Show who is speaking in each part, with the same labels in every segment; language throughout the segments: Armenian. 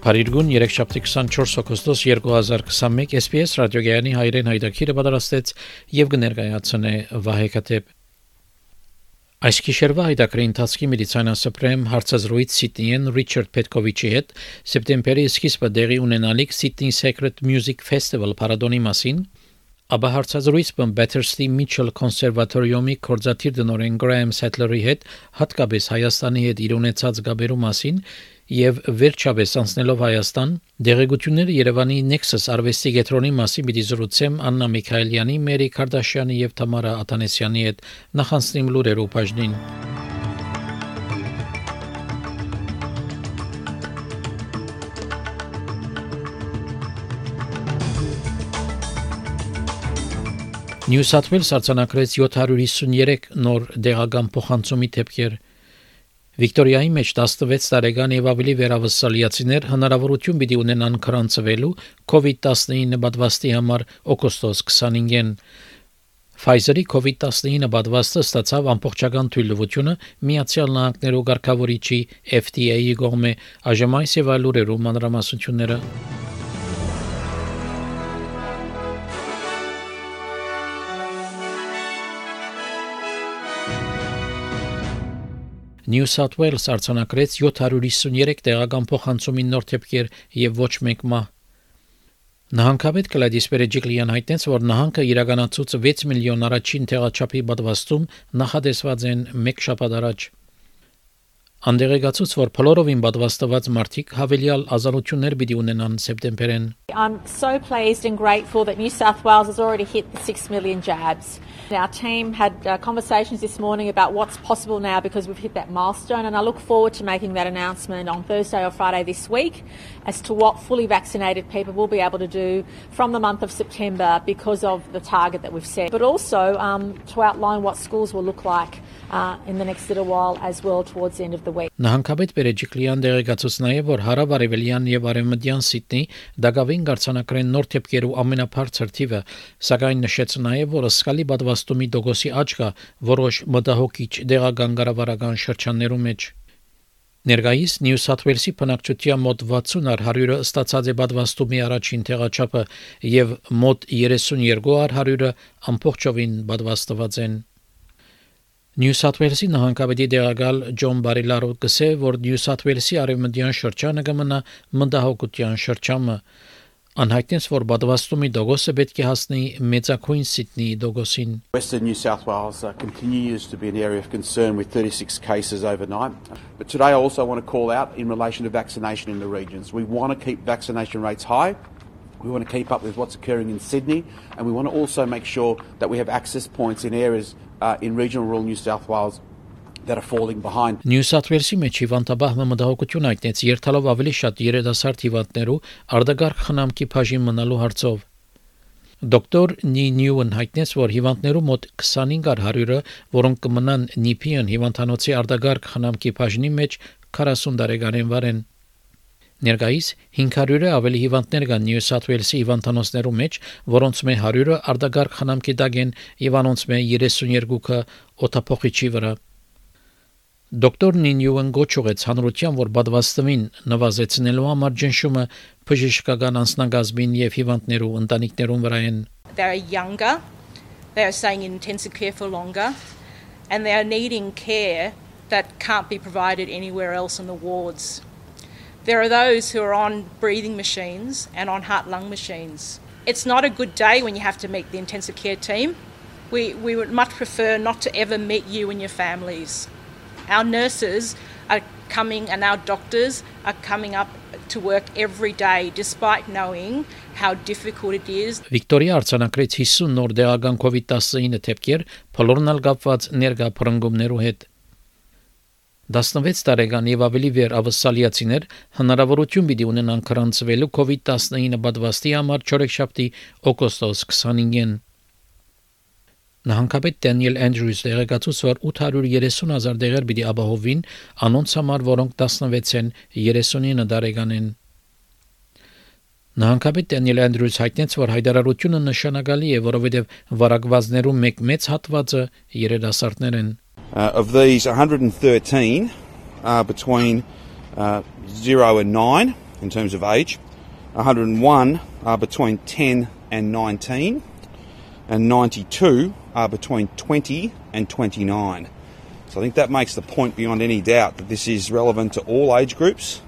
Speaker 1: Փարիգուն 3 շաբթի 24 օգոստոս 2021 SPS ռադիոգյանի հայրեն հայտակիրը պատրաստեց եւ կներկայացնե Վահեկատեփ Այս քիշերվա հայտակրի ընթացքի մեդիցինա սպրեմ հարցազրույց Սիդնիեն Ռիչարդ Պետկովիչի հետ սեպտեմբերի սկիզբը դեղի ունենալիք Sydney Secret Music Festival Paradoni մասին Աբա հարցազրույցը Battersea Mitchell Conservatorium-ի կորզաթիր դնորեն Graham Settler-ի հետ հատկապես Հայաստանի հետ իր ունեցած գաբերու մասին եւ վերջապես անցնելով Հայաստան դեղեցությունները Երևանի Nexus արվեստի գետրոնի մասին պիտի զրուցեմ Աննա Միքայելյանի, Մերի Քարդաշյանի եւ Թամարա Աթանեսյանի հետ նախանցնիմ լուրերով բաժնին Նյու Սաթ Ուելս արձանագրեց 753 նոր դեղական փոխանցումի դեպքեր Վիկտորիայի մեջ 16 տարեկան եւ ավելի վերավսալիացիներ հնարավորություն պիտի ունենան քրանցվելու COVID-19 պատվաստի համար օգոստոս 25-ին։ Pfizer-ի COVID-19 պատվաստը ստացավ ամբողջական թույլտվությունը Միացյալ Նահանգներու ղեկավարիչի FDA-ի կողմէ այժմ այս եւ այլ ուրերու մանրամասնությունները New South Wales արձանագրեց 753 տեղական փոխանցումի նոր թեփքեր եւ ոչ մեկ մահ։ Նահանգապետ Կլադիս Պերեջիկլիան հայտնեց, որ նահանգը իրականացուց 6 միլիոն առաջին տեղաչափի պատվաստում նախադեсված են 1 շաբաթ առաջ։ Անդերեգացուց որ փլորովին պատվաստված մարդիկ հավելյալ ազատություններ պիտի ունենան սեպտեմբերին։
Speaker 2: I'm so pleased and grateful that New South Wales has already hit the 6 million jabs. Our team had uh, conversations this morning about what's possible now because we've hit that milestone and I look forward to making that announcement on Thursday or Friday this week as to what fully vaccinated people will be able to do from the month of September because of the target that we've set. But also um, to outline what schools will look like uh, in the next little while as well towards the end of the week.
Speaker 1: Նահանգապետ Պերեջիկլյան դեղեկացուց նաև որ հարավարևելյան եւ արևմտյան Սիդնի դակավին գարցանակրեն նոր թեփքերու ամենաբարձր թիվը, սակայն նշեց նաև որ սկալի պատվաստումի դոգոսի աճ կա որոշ մտահոգիչ դեղական կառավարական շրջաններում մեջ։ Ներգայիս Նյու Սաթ Ուելսի բնակչության մոտ 60 առ 100-ը ստացած է պատվաստումի առաջին տեղաչափը եւ մոտ 32 առ 100-ը ամբողջովին պատվաստված են։ Նյու Սաթ Ուելսի նահանգապետի դեղակալ Ջոն Բարիլարո կսե, որ Նյու Սաթ Ուելսի արևմտյան շրջանը կմնա մնդահոգության շրջանը։ Անհայտնեց, որ պատվաստումի դոգոսը պետք է հասնի մեծակույն Սիդնեի դոգոսին։
Speaker 3: Western New South Wales uh, continues to be an area of concern with 36 cases overnight. But today I also want to call out in relation to vaccination in the regions. We want to keep vaccination rates high. We want to keep up with what's occurring in Sydney, and we want to also make sure that we have access points in areas uh, in regional rural New South Wales that are falling behind.
Speaker 1: Նյու Սաթ Ուելսի մեջ հիվանդաբահը մտահոգություն այտնեց երթալով ավելի շատ երիտասարդ հիվանդներու արդագարգ խնամքի բաժին մնալու հարցով։ Դոկտոր Նի Նյուեն հայտնեց, որ հիվանդներու մոտ 25 առ 100-ը, որոնք կմնան նիփիան հիվանդանոցի արդագարգ խնամքի բաժնի մեջ 40 տարեկանին վարեն։ Ներկայիս 500-ը ավելի հիվանդներ կան Նյու Սաթ Ուելսի հիվանդանոցներու մեջ, որոնց մե 100-ը արդագարգ խնամքի տակ են եւ անոնց մե 32-ը օթափողիչի վրա։ Դոկտոր Նինյուեն գոչուեց հանրության, որ բադվաստվին նվազեցնելու համար ջնշումը բժշկական անձնագազմին եւ հիվանդներու ընտանիքներուն վրա են։
Speaker 4: They are younger, they are staying in intensive care for longer, and they are needing care that can't be provided anywhere else in the wards. There are those who are on breathing machines and on heart lung machines. It's not a good day when you have to meet the intensive care team. We, we would much prefer not to ever meet you and your families. Our nurses are coming and our doctors are coming up to work every day despite knowing how difficult it is.
Speaker 1: Վիկտորիա արձանագրեց 50 նոր դեղական COVID-19 թեփքեր, փոլորնալ կապված ներգա փրկումներու հետ։ 16 տարեկան եւ ավելի վեր ավսալիացիներ հնարավորություն պիտի ունենան քրանցվելու COVID-19 պատվաստի համար չորեքշաբթի օգոստոս 25-ին։ Նահանգապետ Դանիել Անդրյուս դերակացուց որ 830 հազար դեղեր պիտի ապահովին անոնց համար, որոնք 16-ին 39 տարեկանին։ Նահանգապետ Դանիել Անդրյուս հայտնեց, որ հայտարարությունը նշանակալի է, որովհետև վարակվածներու մեկ մեծ հատվածը երիտասարդներ են։
Speaker 5: Uh, of these, 113 are between uh, 0 and 9 in terms of age. 101 are between 10 and 19. And 92 are between 20 and 29. So I think that makes the point beyond any doubt that this is relevant to all age groups.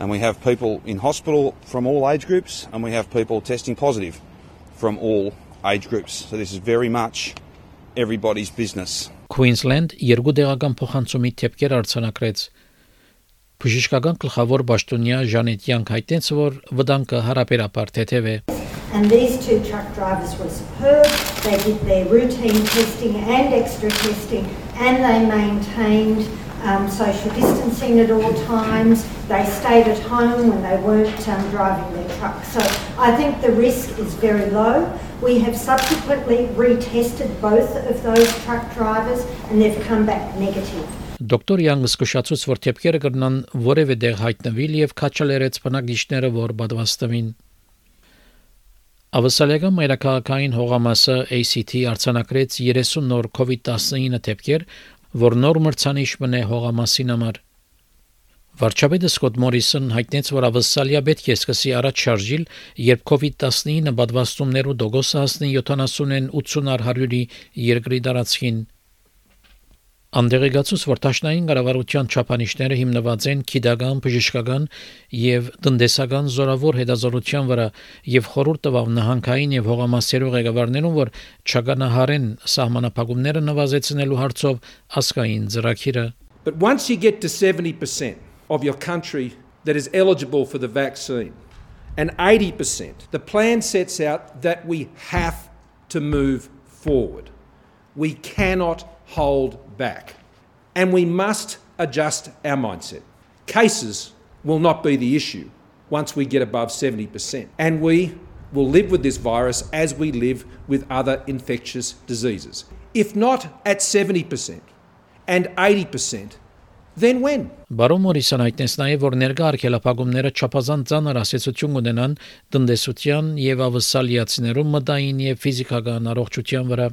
Speaker 5: And we have people in hospital from all age groups, and we have people testing positive from all age groups. So this is very much everybody's business.
Speaker 1: Queensland երկու դեղական փոխանցումի թեփքեր արձանագրեց։ Բժշկական գլխավոր պաշտոնյա Ժանետ Յանք հայտնեց, որ վտանգը հարաբերաբար թեթև է։
Speaker 6: And these two truck drivers were superb. They did their routine testing and extra testing, and they maintained um, social distancing at all times. They stayed at home when they weren't um, driving their truck. So I think the risk is very low. We have subsequently retested both of those truck drivers and they've come back negative.
Speaker 1: Դոկտոր Յանգը զսկուշացուց, որ թեփքերը կրնան որևէ դեղ հայտնվել եւ քաչալերեց բնակիչները, որ պատվաստվին։ Ավսալիական մայրաքաղաքային հողամասը ACT արձանագրեց 30 նոր COVID-19 թեփքեր, որ նոր մրցանիշ մնե հողամասին համար։ Վարչապետը Սկոտ Մորիսոն հայտնեց, որ ավսալիա պետք է սկսի առաջ շարժիլ, երբ COVID-19 պատվաստումներու դոգոսը հասնի 70-ին 80-ար 100-ի երկրի տարածքին։ Անդերեգացուս որ տաշնային կառավարության չափանիշները հիմնված են քիդական, բժշկական եւ տնտեսական զորավոր հետազոտության վրա եւ խորհուրդ տվավ նահանգային եւ հողամասերու ղեկավարներուն, որ չգանահարեն սահմանափակումները նվազեցնելու հարցով ասկային ծրագիրը։
Speaker 7: But once you get to 70% of your country that is eligible for the vaccine, and 80%, the plan sets out that we have to move forward. We cannot hold back. And we must adjust our mindset. Cases will not be the issue once we get above 70%. And we will live with this virus as we live with other infectious diseases. If not at 70% and 80%, then when?
Speaker 1: Բարոն Մորիսոն հայտնեց նաև, որ ներկա արգելափակումները չափազանց ծանր ասացություն ունենան տնտեսության եւ ավսալիացիներու մտային եւ ֆիզիկական առողջության վրա։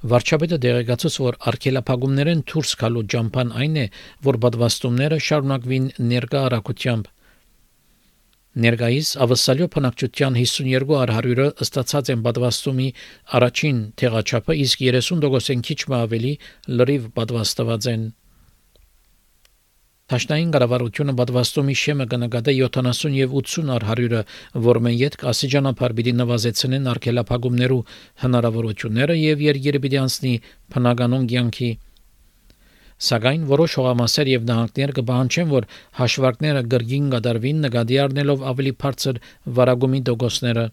Speaker 1: Վարչապետը դերեկացուց, որ արգելափակումներեն դուրս գալու ջամփան այն է, որ պատվաստումները շարունակվին ներկա առաքությամբ։ Ներգայիս ավսալյո փնակչության 52 արհարյուրը ըստացած են պատվաստումի առաջին թեղաչափը, իսկ 30%-ն քիչ ավելի լրիվ պատվաստված են։ Տաշնային կառավարությունը պատվաստումի շեմը կնկատե 70 եւ 80 արհարյուրը, որ մեն յետք ասիջանապար պիտի նվազեցնեն արկելափակումներու հնարավորությունները եւ երկիրը պիտի անցնի բնականon կյանքի Սակայն որոշ հողամասեր եւ նահանգներ կբանջեն, որ հաշվարկները գրգին կդարվին նկատի առնելով ավելի բարձր վարագումի դոգոսները։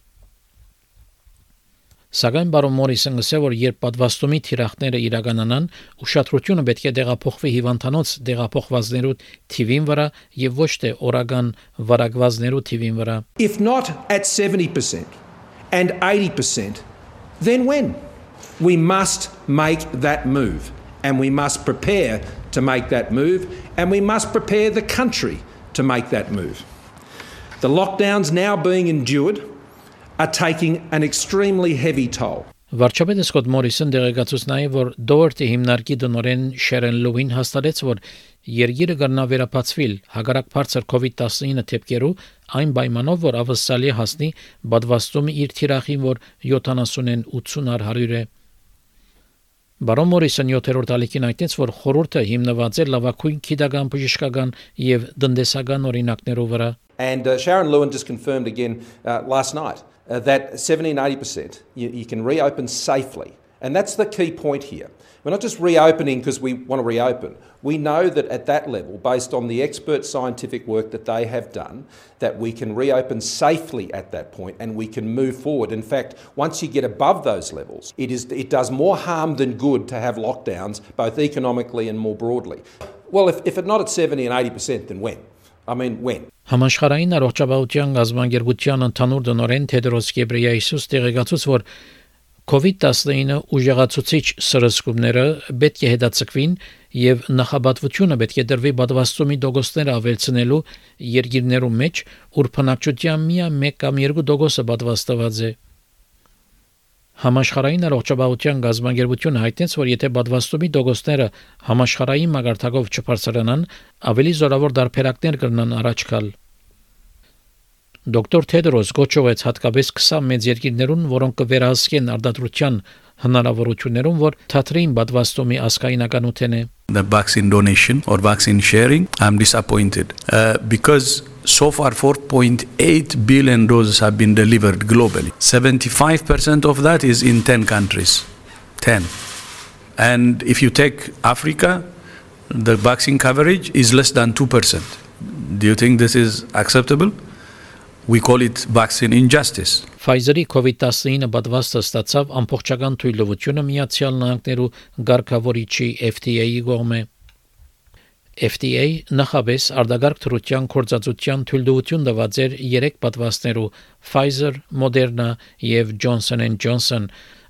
Speaker 1: Սակայն բարոն Մորիսը ասել որ երբ պատվաստումի թիրախները իրականանան, ուշադրությունը պետք է դեղափոխվի հիվանդանոց դեղափոխվածներու թիվին վրա եւ ոչ թե օրական վարակվածներու թիվին վրա։
Speaker 7: If not at 70% and 80%, then when? We must make that move. and we must prepare to make that move, and we must prepare the country to make that move. The lockdowns now being endured are taking an extremely heavy toll.
Speaker 1: Վարչապետը Սկոտ Մորիսոն դեղեկացուց նաև որ Դորտի հիմնարկի դնորեն Շերեն Լուին հաստատեց որ երկիրը կրնա վերապացվել հագարակ բարձր COVID-19 թեփքերու այն պայմանով որ ավսալի հասնի բադվաստումի իր թիրախին որ 70-ն 80 առ 100 է Բարոն Մորիսոն 7-րդ ալիքին այդտենց որ խորհուրդը հիմնված է լավակույն քիդական բժշկական եւ տնտեսական օրինակներով վրա
Speaker 7: And uh, Sharon Lewin just confirmed again uh, last night uh, that 70 and 80% you, you can reopen safely And that's the key point here. We're not just reopening because we want to reopen. We know that at that level, based on the expert scientific work that they have done, that we can reopen safely at that point and we can move forward. In fact, once you get above those levels, it, is, it does more harm than good to have lockdowns, both economically and more broadly. Well, if, if it's not at 70 and 80%, then when? I mean, when?
Speaker 1: Համաշխարհային առողջապահության գազբանգերության ընդհանուր դնորեն Թեդրոս Գեբրեյեսուս տեղեկացուց, որ COVID-19 ուժեղացուցիչ սրսկումները պետք է հետաձգվին եւ նախաբատվությունը պետք է դրվի պատվաստումի դոգոստները ավելցնելու երկիրներում մեջ, ուր բնակչության միա 1 կամ 2 դոգոսը պատվաստված է։ Համաշխարհային առողջապահության գազբանգերությունը հայտնեց, որ եթե պատվաստումի դոգոստները համաշխարհային մագարտակով չբարձրանան, ավելի զորավոր դարբերակներ կգնան առաջ գալ։ Դոկտոր Թեդրոս գոչովեց հատկապես 20 մեծ երկիրներուն, որոնք կվերահսկեն արտադրության հնարավորություններում, որ թատրին պատվաստումի ասկայնականութեն է։
Speaker 8: The vaccine donation or vaccine sharing, I'm disappointed uh, because so far 4.8 billion doses have been delivered globally. 75% of that is in 10 countries. 10. And if you take Africa, the vaccine coverage is less than 2%. Do you think this is acceptable? We call it vaccine injustice.
Speaker 1: Pfizer-ի COVID-19 պատվաստը ստացավ ամբողջական թույլտվությունը Միացյալ Նահանգներու ղեկավարիչի FDA-ի կողմէ։ FDA նախաբես արտագարկ թրության կորցածության թույլտվություն տված էր 3 պատվաստներու Pfizer, Moderna եւ Johnson Johnson։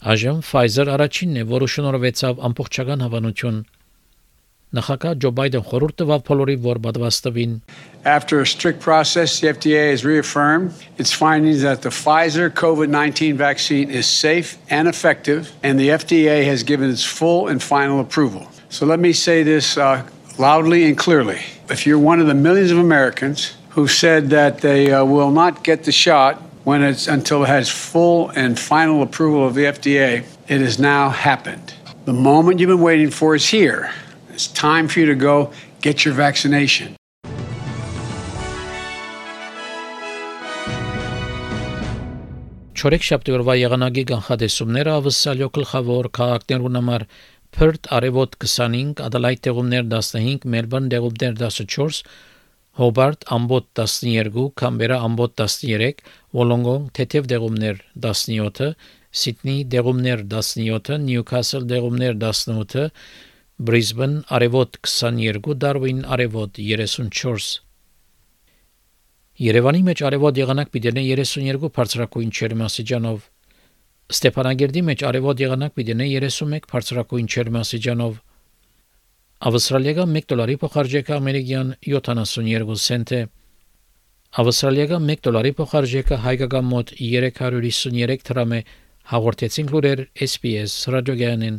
Speaker 1: Այժմ Pfizer առաջինն է, որը շնորհվեցավ ամբողջական հավանություն Նախագահ Ջո Բայդեն խորհուրդ տվավ բոլորի, որ պատվաստվին։
Speaker 9: After a strict process, the FDA has reaffirmed its findings that the Pfizer COVID-19 vaccine is safe and effective, and the FDA has given its full and final approval. So let me say this uh, loudly and clearly. If you're one of the millions of Americans who said that they uh, will not get the shot when it's until it has full and final approval of the FDA, it has now happened. The moment you've been waiting for is here. It's time for you to go get your vaccination.
Speaker 1: Չորեքշաբթի օրվա եղանակի կանխատեսումները ավսալյո գլխավոր քաղաքներուն համար Perth արևոտ 25, Adelaide տեղումներ 15, Melbourne տեղումներ 14, Hobart ամբոտ 12, Canberra ամբոտ 13, Wollongong թեթև տեղումներ 17, Sydney տեղումներ 17, Newcastle տեղումներ 18, Brisbane արևոտ 22, Darwin արևոտ 34։ Երևանի մեջ արևոտ եղանակ պիտի լինի 32 բարձրակույն չերմասիջանով։ Ստեփանագերդի մեջ արևոտ եղանակ պիտի լինի 31 բարձրակույն չերմասիջանով։ Ավստրալիայա 1 դոլարի փոխարժեքը ամերիկյան 72 سنت է։ Ավստրալիայա 1 դոլարի փոխարժեքը հայկական մոտ 353 դրամ է։ Հաղորդեցին լուրեր SPS ռադիոգյանին։